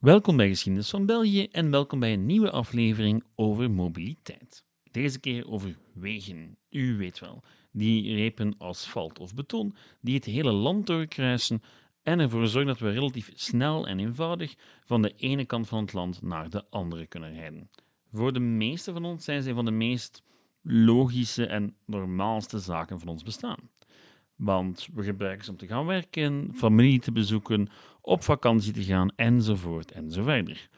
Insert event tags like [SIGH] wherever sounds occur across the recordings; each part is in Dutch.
Welkom bij Geschiedenis van België en welkom bij een nieuwe aflevering over mobiliteit. Deze keer over wegen. U weet wel, die repen asfalt of beton die het hele land doorkruisen en ervoor zorgen dat we relatief snel en eenvoudig van de ene kant van het land naar de andere kunnen rijden. Voor de meeste van ons zijn ze van de meest logische en normaalste zaken van ons bestaan. Want we gebruiken ze om te gaan werken, familie te bezoeken, op vakantie te gaan, enzovoort enzoverder.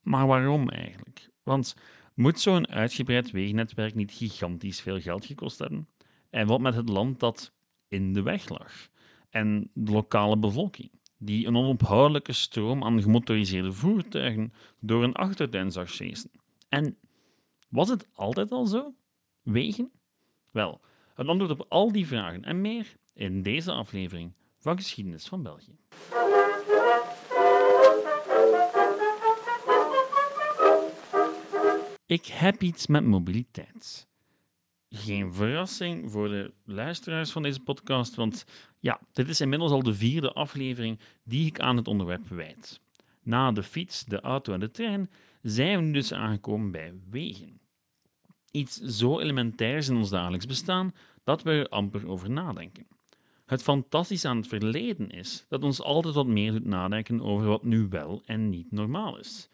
Maar waarom eigenlijk? Want moet zo'n uitgebreid wegennetwerk niet gigantisch veel geld gekost hebben? En wat met het land dat in de weg lag? En de lokale bevolking, die een onophoudelijke stroom aan gemotoriseerde voertuigen door een achtertuin zag chasen? En was het altijd al zo? Wegen? Wel, het antwoord op al die vragen en meer in deze aflevering van Geschiedenis van België. Ik heb iets met mobiliteit. Geen verrassing voor de luisteraars van deze podcast, want ja, dit is inmiddels al de vierde aflevering die ik aan het onderwerp wijd. Na de fiets, de auto en de trein zijn we nu dus aangekomen bij wegen. Iets zo elementairs in ons dagelijks bestaan dat we er amper over nadenken. Het fantastische aan het verleden is dat ons altijd wat meer doet nadenken over wat nu wel en niet normaal is.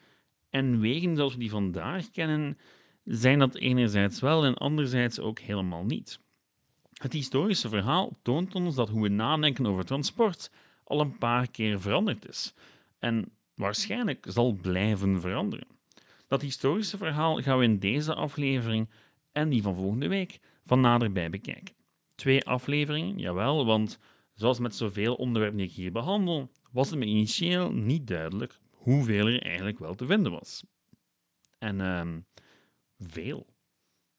En wegen zoals we die vandaag kennen, zijn dat enerzijds wel en anderzijds ook helemaal niet. Het historische verhaal toont ons dat hoe we nadenken over transport al een paar keer veranderd is en waarschijnlijk zal blijven veranderen. Dat historische verhaal gaan we in deze aflevering en die van volgende week van naderbij bekijken. Twee afleveringen, jawel, want zoals met zoveel onderwerpen die ik hier behandel, was het me initieel niet duidelijk hoeveel er eigenlijk wel te vinden was. En uh, veel.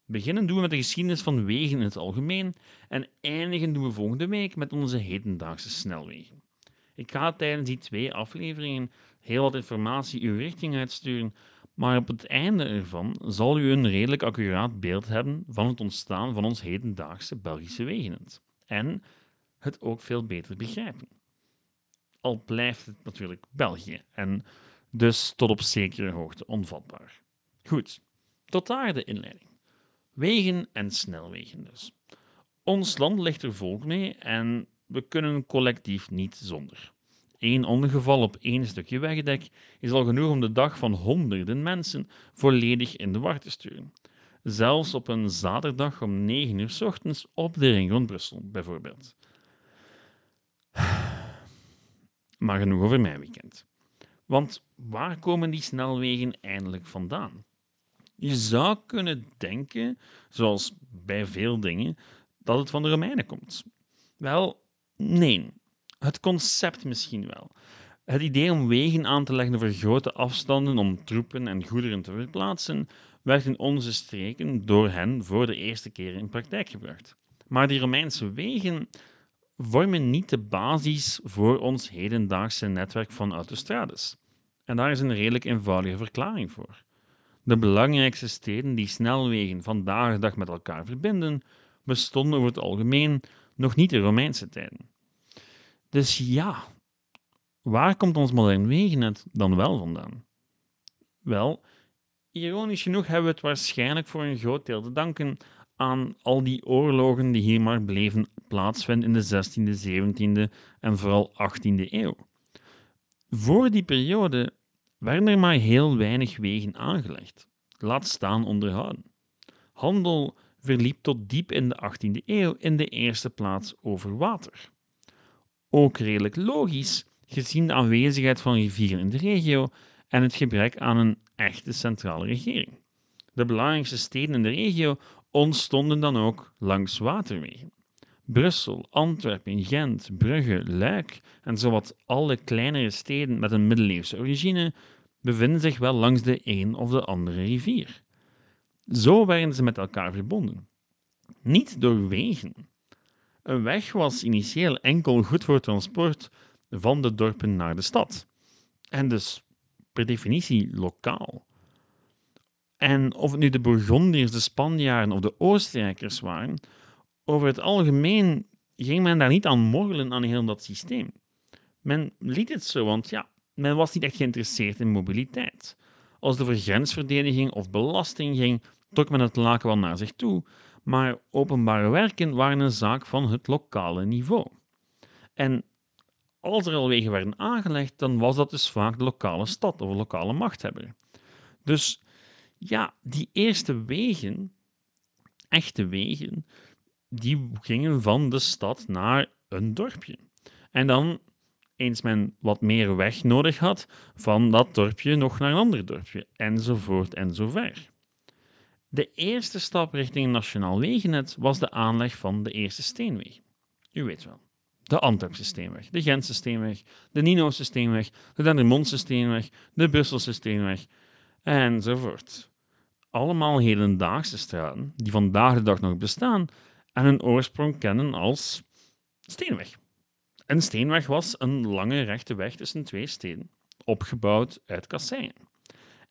Beginnen doen we met de geschiedenis van wegen in het algemeen en eindigen doen we volgende week met onze hedendaagse snelwegen. Ik ga tijdens die twee afleveringen heel wat informatie uw richting uitsturen, maar op het einde ervan zal u een redelijk accuraat beeld hebben van het ontstaan van ons hedendaagse Belgische wegennet. En het ook veel beter begrijpen. Al blijft het natuurlijk België en dus tot op zekere hoogte onvatbaar. Goed, tot daar de inleiding. Wegen en snelwegen dus. Ons land ligt er vol mee en we kunnen collectief niet zonder. Eén ongeval op één stukje wegdek is al genoeg om de dag van honderden mensen volledig in de war te sturen. Zelfs op een zaterdag om 9 uur s ochtends op de ring rond Brussel, bijvoorbeeld. [SIGHS] Maar genoeg over mijn weekend. Want waar komen die snelwegen eindelijk vandaan? Je zou kunnen denken, zoals bij veel dingen, dat het van de Romeinen komt. Wel, nee, het concept misschien wel. Het idee om wegen aan te leggen over grote afstanden om troepen en goederen te verplaatsen, werd in onze streken door hen voor de eerste keer in praktijk gebracht. Maar die Romeinse wegen vormen niet de basis voor ons hedendaagse netwerk van autostrades. En daar is een redelijk eenvoudige verklaring voor. De belangrijkste steden die snelwegen vandaag de dag met elkaar verbinden, bestonden over het algemeen nog niet in Romeinse tijden. Dus ja, waar komt ons modern wegennet dan wel vandaan? Wel, ironisch genoeg hebben we het waarschijnlijk voor een groot deel te danken aan al die oorlogen die hier maar bleven plaatsvinden in de 16e, 17e en vooral 18e eeuw. Voor die periode werden er maar heel weinig wegen aangelegd, laat staan onderhouden. Handel verliep tot diep in de 18e eeuw in de eerste plaats over water. Ook redelijk logisch, gezien de aanwezigheid van rivieren in de regio en het gebrek aan een echte centrale regering. De belangrijkste steden in de regio ontstonden dan ook langs waterwegen. Brussel, Antwerpen, Gent, Brugge, Luik en zowat alle kleinere steden met een middeleeuwse origine bevinden zich wel langs de een of de andere rivier. Zo werden ze met elkaar verbonden. Niet door wegen, een weg was initieel enkel goed voor transport van de dorpen naar de stad. En dus per definitie lokaal. En of het nu de Bourgondiërs, de Spanjaarden of de Oostenrijkers waren, over het algemeen ging men daar niet aan morrelen aan heel dat systeem. Men liet het zo, want ja, men was niet echt geïnteresseerd in mobiliteit. Als het over grensverdediging of belasting ging, trok men het laken wel naar zich toe, maar openbare werken waren een zaak van het lokale niveau. En als er al wegen werden aangelegd, dan was dat dus vaak de lokale stad of lokale machthebber. Dus ja, die eerste wegen, echte wegen, die gingen van de stad naar een dorpje. En dan, eens men wat meer weg nodig had, van dat dorpje nog naar een ander dorpje, enzovoort en zo ver. De eerste stap richting nationaal wegennet was de aanleg van de eerste steenweg. U weet wel. De Antwerpse steenweg, de Gentse steenweg, de Nino's steenweg, de Dendermondse steenweg, de Brusselse steenweg, enzovoort. Allemaal hedendaagse straten die vandaag de dag nog bestaan en hun oorsprong kennen als steenweg. Een steenweg was een lange rechte weg tussen twee steden, opgebouwd uit kasseien.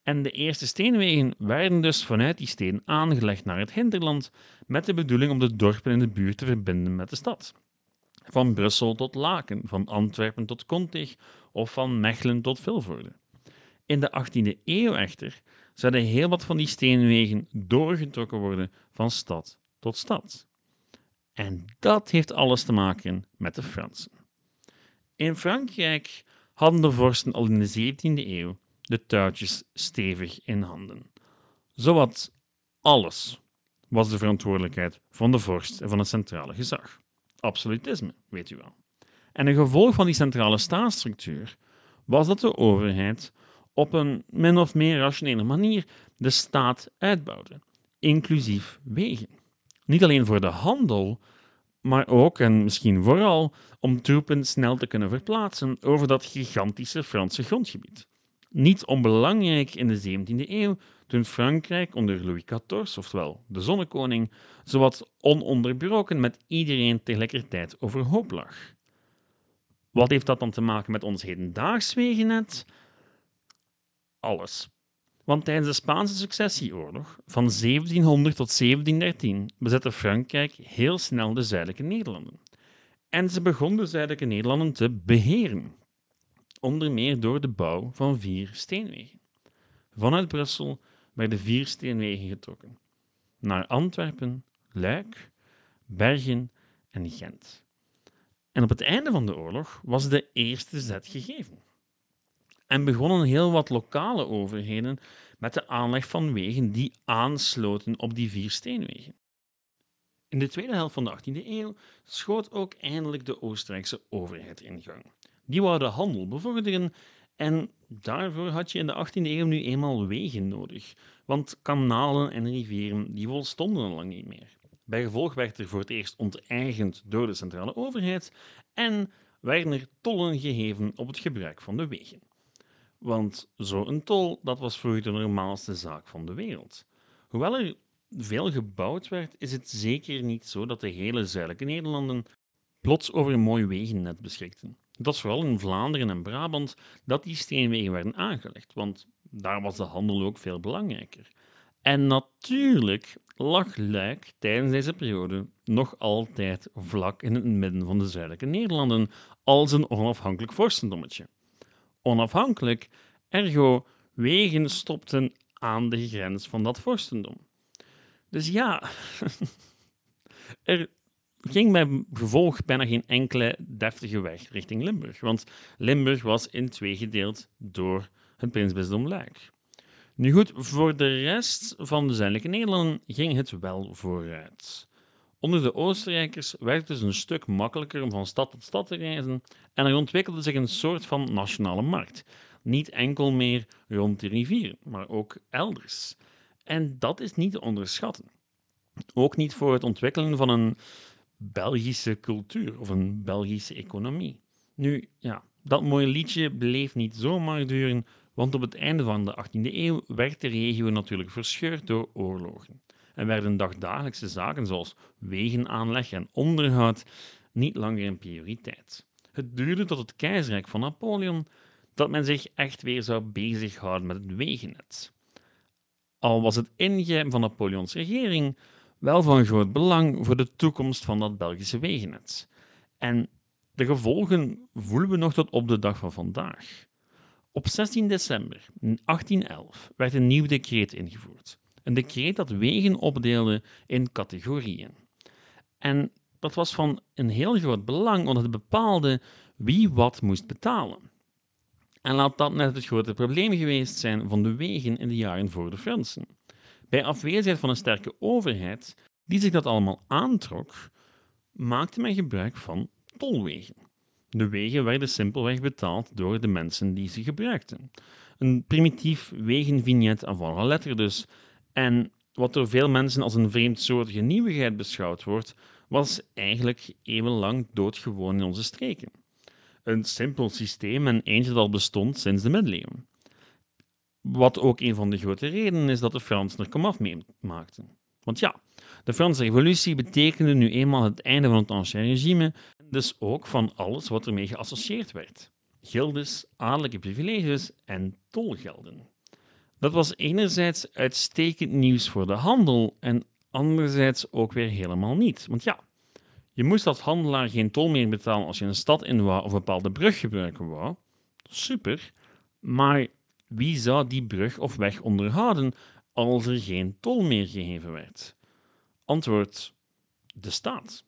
En de eerste steenwegen werden dus vanuit die steden aangelegd naar het hinterland met de bedoeling om de dorpen in de buurt te verbinden met de stad. Van Brussel tot Laken, van Antwerpen tot Kontig of van Mechelen tot Vilvoorde. In de 18e eeuw echter zouden heel wat van die steenwegen doorgetrokken worden van stad tot stad. En dat heeft alles te maken met de Fransen. In Frankrijk hadden de vorsten al in de 17e eeuw de touwtjes stevig in handen. Zowat alles was de verantwoordelijkheid van de vorst en van het centrale gezag. Absolutisme, weet u wel. En een gevolg van die centrale staatsstructuur was dat de overheid op een min of meer rationele manier de staat uitbouwde, inclusief wegen. Niet alleen voor de handel, maar ook en misschien vooral om troepen snel te kunnen verplaatsen over dat gigantische Franse grondgebied. Niet onbelangrijk in de 17e eeuw, toen Frankrijk onder Louis XIV, oftewel de zonnekoning, zowat ononderbroken met iedereen tegelijkertijd overhoop lag. Wat heeft dat dan te maken met ons hedendaags wegennet? Alles. Want tijdens de Spaanse successieoorlog van 1700 tot 1713 bezette Frankrijk heel snel de zuidelijke Nederlanden. En ze begon de zuidelijke Nederlanden te beheren, onder meer door de bouw van vier steenwegen. Vanuit Brussel werden vier steenwegen getrokken naar Antwerpen, Luik, Bergen en Gent. En op het einde van de oorlog was de eerste zet gegeven. En begonnen heel wat lokale overheden met de aanleg van wegen die aansloten op die vier steenwegen. In de tweede helft van de 18e eeuw schoot ook eindelijk de Oostenrijkse overheid in gang. Die wou de handel bevorderen en daarvoor had je in de 18e eeuw nu eenmaal wegen nodig, want kanalen en rivieren die volstonden al lang niet meer. Bijgevolg werd er voor het eerst onteigend door de centrale overheid en werden er tollen geheven op het gebruik van de wegen. Want zo'n tol, dat was vroeger de normaalste zaak van de wereld. Hoewel er veel gebouwd werd, is het zeker niet zo dat de hele zuidelijke Nederlanden plots over een mooi wegennet beschikten. Het was vooral in Vlaanderen en Brabant dat die steenwegen werden aangelegd, want daar was de handel ook veel belangrijker. En natuurlijk lag Luik tijdens deze periode nog altijd vlak in het midden van de zuidelijke Nederlanden als een onafhankelijk vorstendommetje. Onafhankelijk, ergo wegen stopten aan de grens van dat vorstendom. Dus ja, [LAUGHS] er ging bij gevolg bijna geen enkele deftige weg richting Limburg, want Limburg was in twee gedeeld door het prinsbisdom Luik. Nu goed, voor de rest van de zuidelijke Nederlanden ging het wel vooruit. Onder de Oostenrijkers werd het dus een stuk makkelijker om van stad tot stad te reizen en er ontwikkelde zich een soort van nationale markt. Niet enkel meer rond de rivieren, maar ook elders. En dat is niet te onderschatten. Ook niet voor het ontwikkelen van een Belgische cultuur of een Belgische economie. Nu, ja, dat mooie liedje bleef niet zomaar duren, want op het einde van de 18e eeuw werd de regio natuurlijk verscheurd door oorlogen. En werden dagdagelijkse zaken zoals wegenaanleg en onderhoud niet langer een prioriteit. Het duurde tot het keizerrijk van Napoleon dat men zich echt weer zou bezighouden met het wegennet. Al was het ingrijpen van Napoleons regering wel van groot belang voor de toekomst van dat Belgische wegennet. En de gevolgen voelen we nog tot op de dag van vandaag. Op 16 december 1811 werd een nieuw decreet ingevoerd. Een decreet dat wegen opdeelde in categorieën. En dat was van een heel groot belang, want het bepaalde wie wat moest betalen. En laat dat net het grote probleem geweest zijn van de wegen in de jaren voor de Fransen. Bij afwezigheid van een sterke overheid die zich dat allemaal aantrok, maakte men gebruik van tolwegen. De wegen werden simpelweg betaald door de mensen die ze gebruikten. Een primitief wegenvignet avant la lettre dus. En wat door veel mensen als een vreemdsoortige nieuwigheid beschouwd wordt, was eigenlijk eeuwenlang doodgewoon in onze streken. Een simpel systeem en eentje dat al bestond sinds de middeleeuwen. Wat ook een van de grote redenen is dat de Fransen er komaf mee maakten. Want ja, de Franse Revolutie betekende nu eenmaal het einde van het Ancien regime, dus ook van alles wat ermee geassocieerd werd: gildes, adellijke privileges en tolgelden. Dat was enerzijds uitstekend nieuws voor de handel en anderzijds ook weer helemaal niet. Want ja, je moest als handelaar geen tol meer betalen als je een stad in wou of een bepaalde brug gebruiken wou. Super, maar wie zou die brug of weg onderhouden als er geen tol meer gegeven werd? Antwoord: de staat.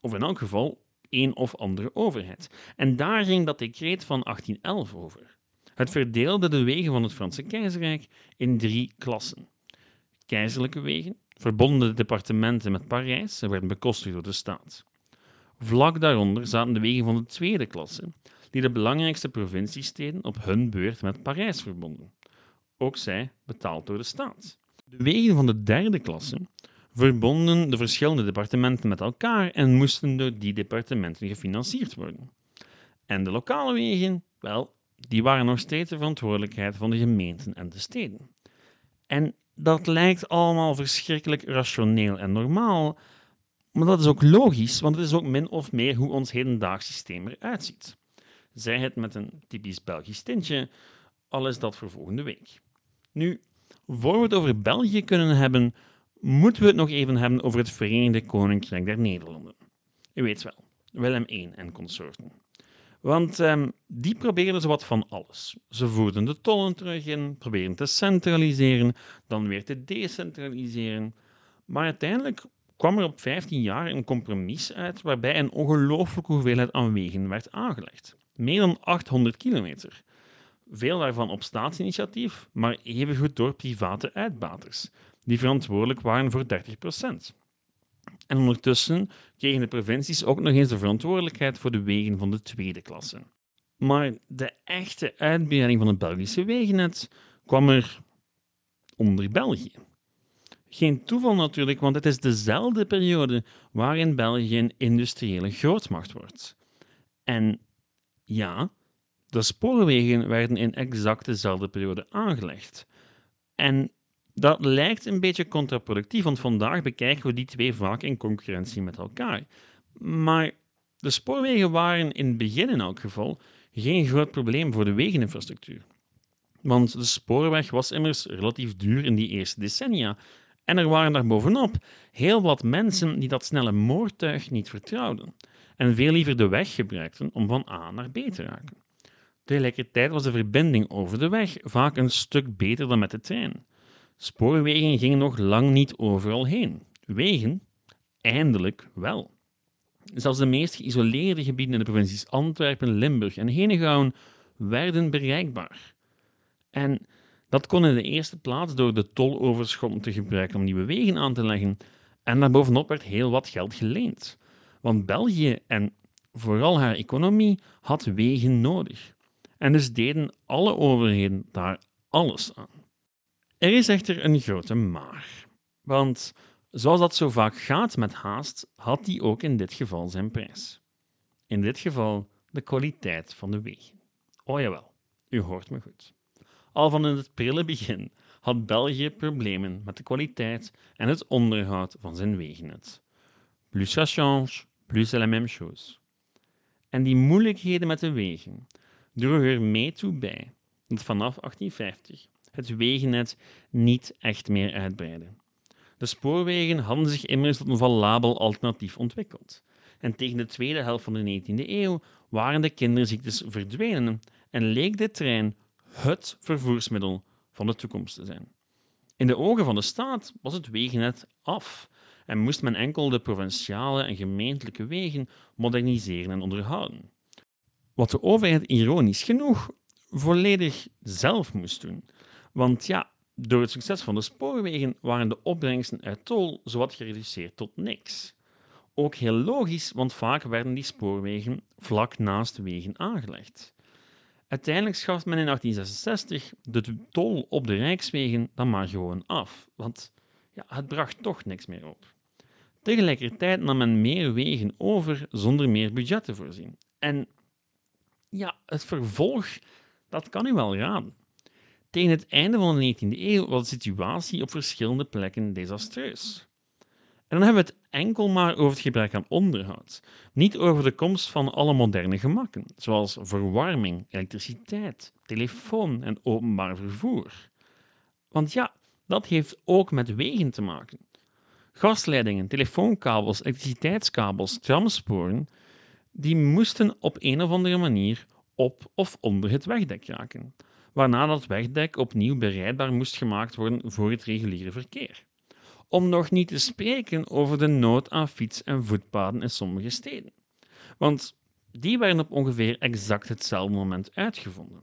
Of in elk geval een of andere overheid. En daar ging dat decreet van 1811 over. Het verdeelde de wegen van het Franse keizerrijk in drie klassen. Keizerlijke wegen, verbonden departementen met Parijs, ze werden bekostigd door de staat. Vlak daaronder zaten de wegen van de tweede klasse, die de belangrijkste provinciesteden op hun beurt met Parijs verbonden. Ook zij betaald door de staat. De wegen van de derde klasse verbonden de verschillende departementen met elkaar en moesten door die departementen gefinancierd worden. En de lokale wegen, wel, die waren nog steeds de verantwoordelijkheid van de gemeenten en de steden. En dat lijkt allemaal verschrikkelijk rationeel en normaal, maar dat is ook logisch, want het is ook min of meer hoe ons hedendaags systeem eruit ziet. Zij het met een typisch Belgisch tintje, al is dat voor volgende week. Nu, voor we het over België kunnen hebben, moeten we het nog even hebben over het Verenigde Koninkrijk der Nederlanden. U weet wel, Willem I en consorten. Want um, die probeerden wat van alles. Ze voerden de tollen terug in, probeerden te centraliseren, dan weer te decentraliseren. Maar uiteindelijk kwam er op 15 jaar een compromis uit waarbij een ongelooflijke hoeveelheid aan wegen werd aangelegd. Meer dan 800 kilometer. Veel daarvan op staatsinitiatief, maar evengoed door private uitbaters, die verantwoordelijk waren voor 30 procent. En ondertussen kregen de provincies ook nog eens de verantwoordelijkheid voor de wegen van de tweede klasse. Maar de echte uitbreiding van het Belgische wegennet kwam er onder België. Geen toeval natuurlijk, want het is dezelfde periode waarin België een industriële grootmacht wordt. En ja, de spoorwegen werden in exact dezelfde periode aangelegd. En dat lijkt een beetje contraproductief, want vandaag bekijken we die twee vaak in concurrentie met elkaar. Maar de spoorwegen waren in het begin in elk geval geen groot probleem voor de wegeninfrastructuur. Want de spoorweg was immers relatief duur in die eerste decennia. En er waren daar bovenop heel wat mensen die dat snelle moortuig niet vertrouwden en veel liever de weg gebruikten om van A naar B te raken. Tegelijkertijd was de verbinding over de weg vaak een stuk beter dan met de trein. Spoorwegen gingen nog lang niet overal heen. Wegen, eindelijk wel. Zelfs de meest geïsoleerde gebieden in de provincies Antwerpen, Limburg en Henegouwen werden bereikbaar. En dat kon in de eerste plaats door de toloverschotten te gebruiken om nieuwe wegen aan te leggen. En daarbovenop werd heel wat geld geleend. Want België en vooral haar economie had wegen nodig. En dus deden alle overheden daar alles aan. Er is echter een grote maar. Want zoals dat zo vaak gaat met haast, had die ook in dit geval zijn prijs. In dit geval de kwaliteit van de wegen. Oh jawel, u hoort me goed. Al van in het prille begin had België problemen met de kwaliteit en het onderhoud van zijn wegennet. Plus ça change, plus c'est la même chose. En die moeilijkheden met de wegen droegen er mee toe bij dat vanaf 1850 het wegennet niet echt meer uitbreiden. De spoorwegen hadden zich immers tot een valabel alternatief ontwikkeld. En tegen de tweede helft van de 19e eeuw waren de kinderziektes verdwenen en leek de trein het vervoersmiddel van de toekomst te zijn. In de ogen van de staat was het wegennet af en moest men enkel de provinciale en gemeentelijke wegen moderniseren en onderhouden. Wat de overheid ironisch genoeg volledig zelf moest doen. Want ja, door het succes van de spoorwegen waren de opbrengsten uit tol zowat gereduceerd tot niks. Ook heel logisch, want vaak werden die spoorwegen vlak naast wegen aangelegd. Uiteindelijk schaft men in 1866 de tol op de rijkswegen dan maar gewoon af, want ja, het bracht toch niks meer op. Tegelijkertijd nam men meer wegen over zonder meer budget te voorzien. En ja, het vervolg, dat kan u wel raden. Tegen het einde van de 19e eeuw was de situatie op verschillende plekken desastreus. En dan hebben we het enkel maar over het gebrek aan onderhoud, niet over de komst van alle moderne gemakken, zoals verwarming, elektriciteit, telefoon en openbaar vervoer. Want ja, dat heeft ook met wegen te maken. Gasleidingen, telefoonkabels, elektriciteitskabels, tramsporen, die moesten op een of andere manier op of onder het wegdek raken, waarna dat wegdek opnieuw bereidbaar moest gemaakt worden voor het reguliere verkeer. Om nog niet te spreken over de nood aan fiets- en voetpaden in sommige steden. Want die werden op ongeveer exact hetzelfde moment uitgevonden.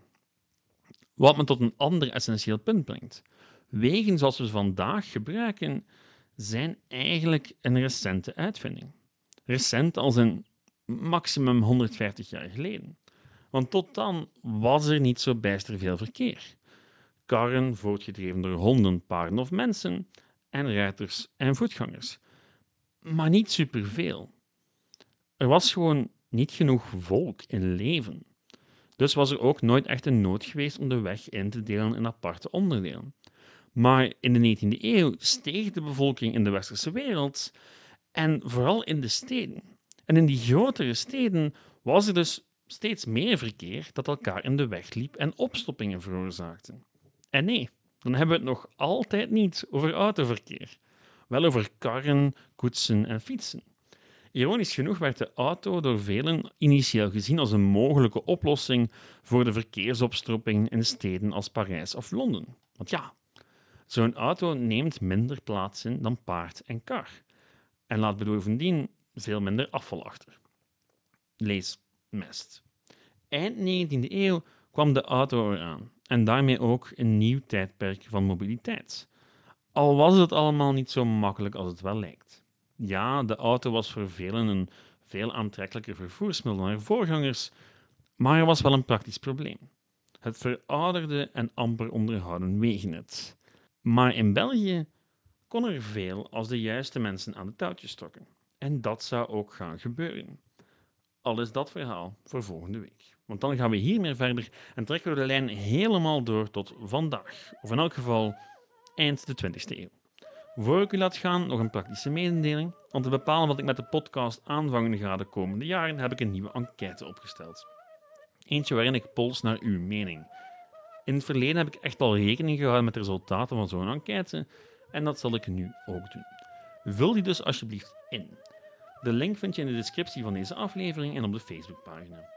Wat me tot een ander essentieel punt brengt. Wegen zoals we ze vandaag gebruiken, zijn eigenlijk een recente uitvinding. Recent als een maximum 150 jaar geleden. Want tot dan was er niet zo bijster veel verkeer. Karren, voortgedreven door honden, paarden of mensen, en ruiters en voetgangers. Maar niet superveel. Er was gewoon niet genoeg volk in leven. Dus was er ook nooit echt een nood geweest om de weg in te delen in aparte onderdelen. Maar in de 19e eeuw steeg de bevolking in de westerse wereld en vooral in de steden. En in die grotere steden was er dus steeds meer verkeer dat elkaar in de weg liep en opstoppingen veroorzaakte. En nee, dan hebben we het nog altijd niet over autoverkeer. Wel over karren, koetsen en fietsen. Ironisch genoeg werd de auto door velen initieel gezien als een mogelijke oplossing voor de verkeersopstropping in steden als Parijs of Londen. Want ja, zo'n auto neemt minder plaats in dan paard en kar en laat bovendien veel minder afval achter. Lees mest. Eind 19e eeuw kwam de auto eraan en daarmee ook een nieuw tijdperk van mobiliteit. Al was het allemaal niet zo makkelijk als het wel lijkt. Ja, de auto was voor velen een veel aantrekkelijker vervoersmiddel dan haar voorgangers, maar er was wel een praktisch probleem. Het verouderde en amper onderhouden wegennet. Maar in België kon er veel als de juiste mensen aan de touwtjes trokken. En dat zou ook gaan gebeuren. Al is dat verhaal voor volgende week. Want dan gaan we hiermee verder en trekken we de lijn helemaal door tot vandaag. Of in elk geval eind de 20e eeuw. Voor ik u laat gaan, nog een praktische mededeling. Om te bepalen wat ik met de podcast aanvangen ga de komende jaren, heb ik een nieuwe enquête opgesteld. Eentje waarin ik pols naar uw mening. In het verleden heb ik echt al rekening gehouden met de resultaten van zo'n enquête en dat zal ik nu ook doen. Vul die dus alsjeblieft in. De link vind je in de descriptie van deze aflevering en op de Facebookpagina.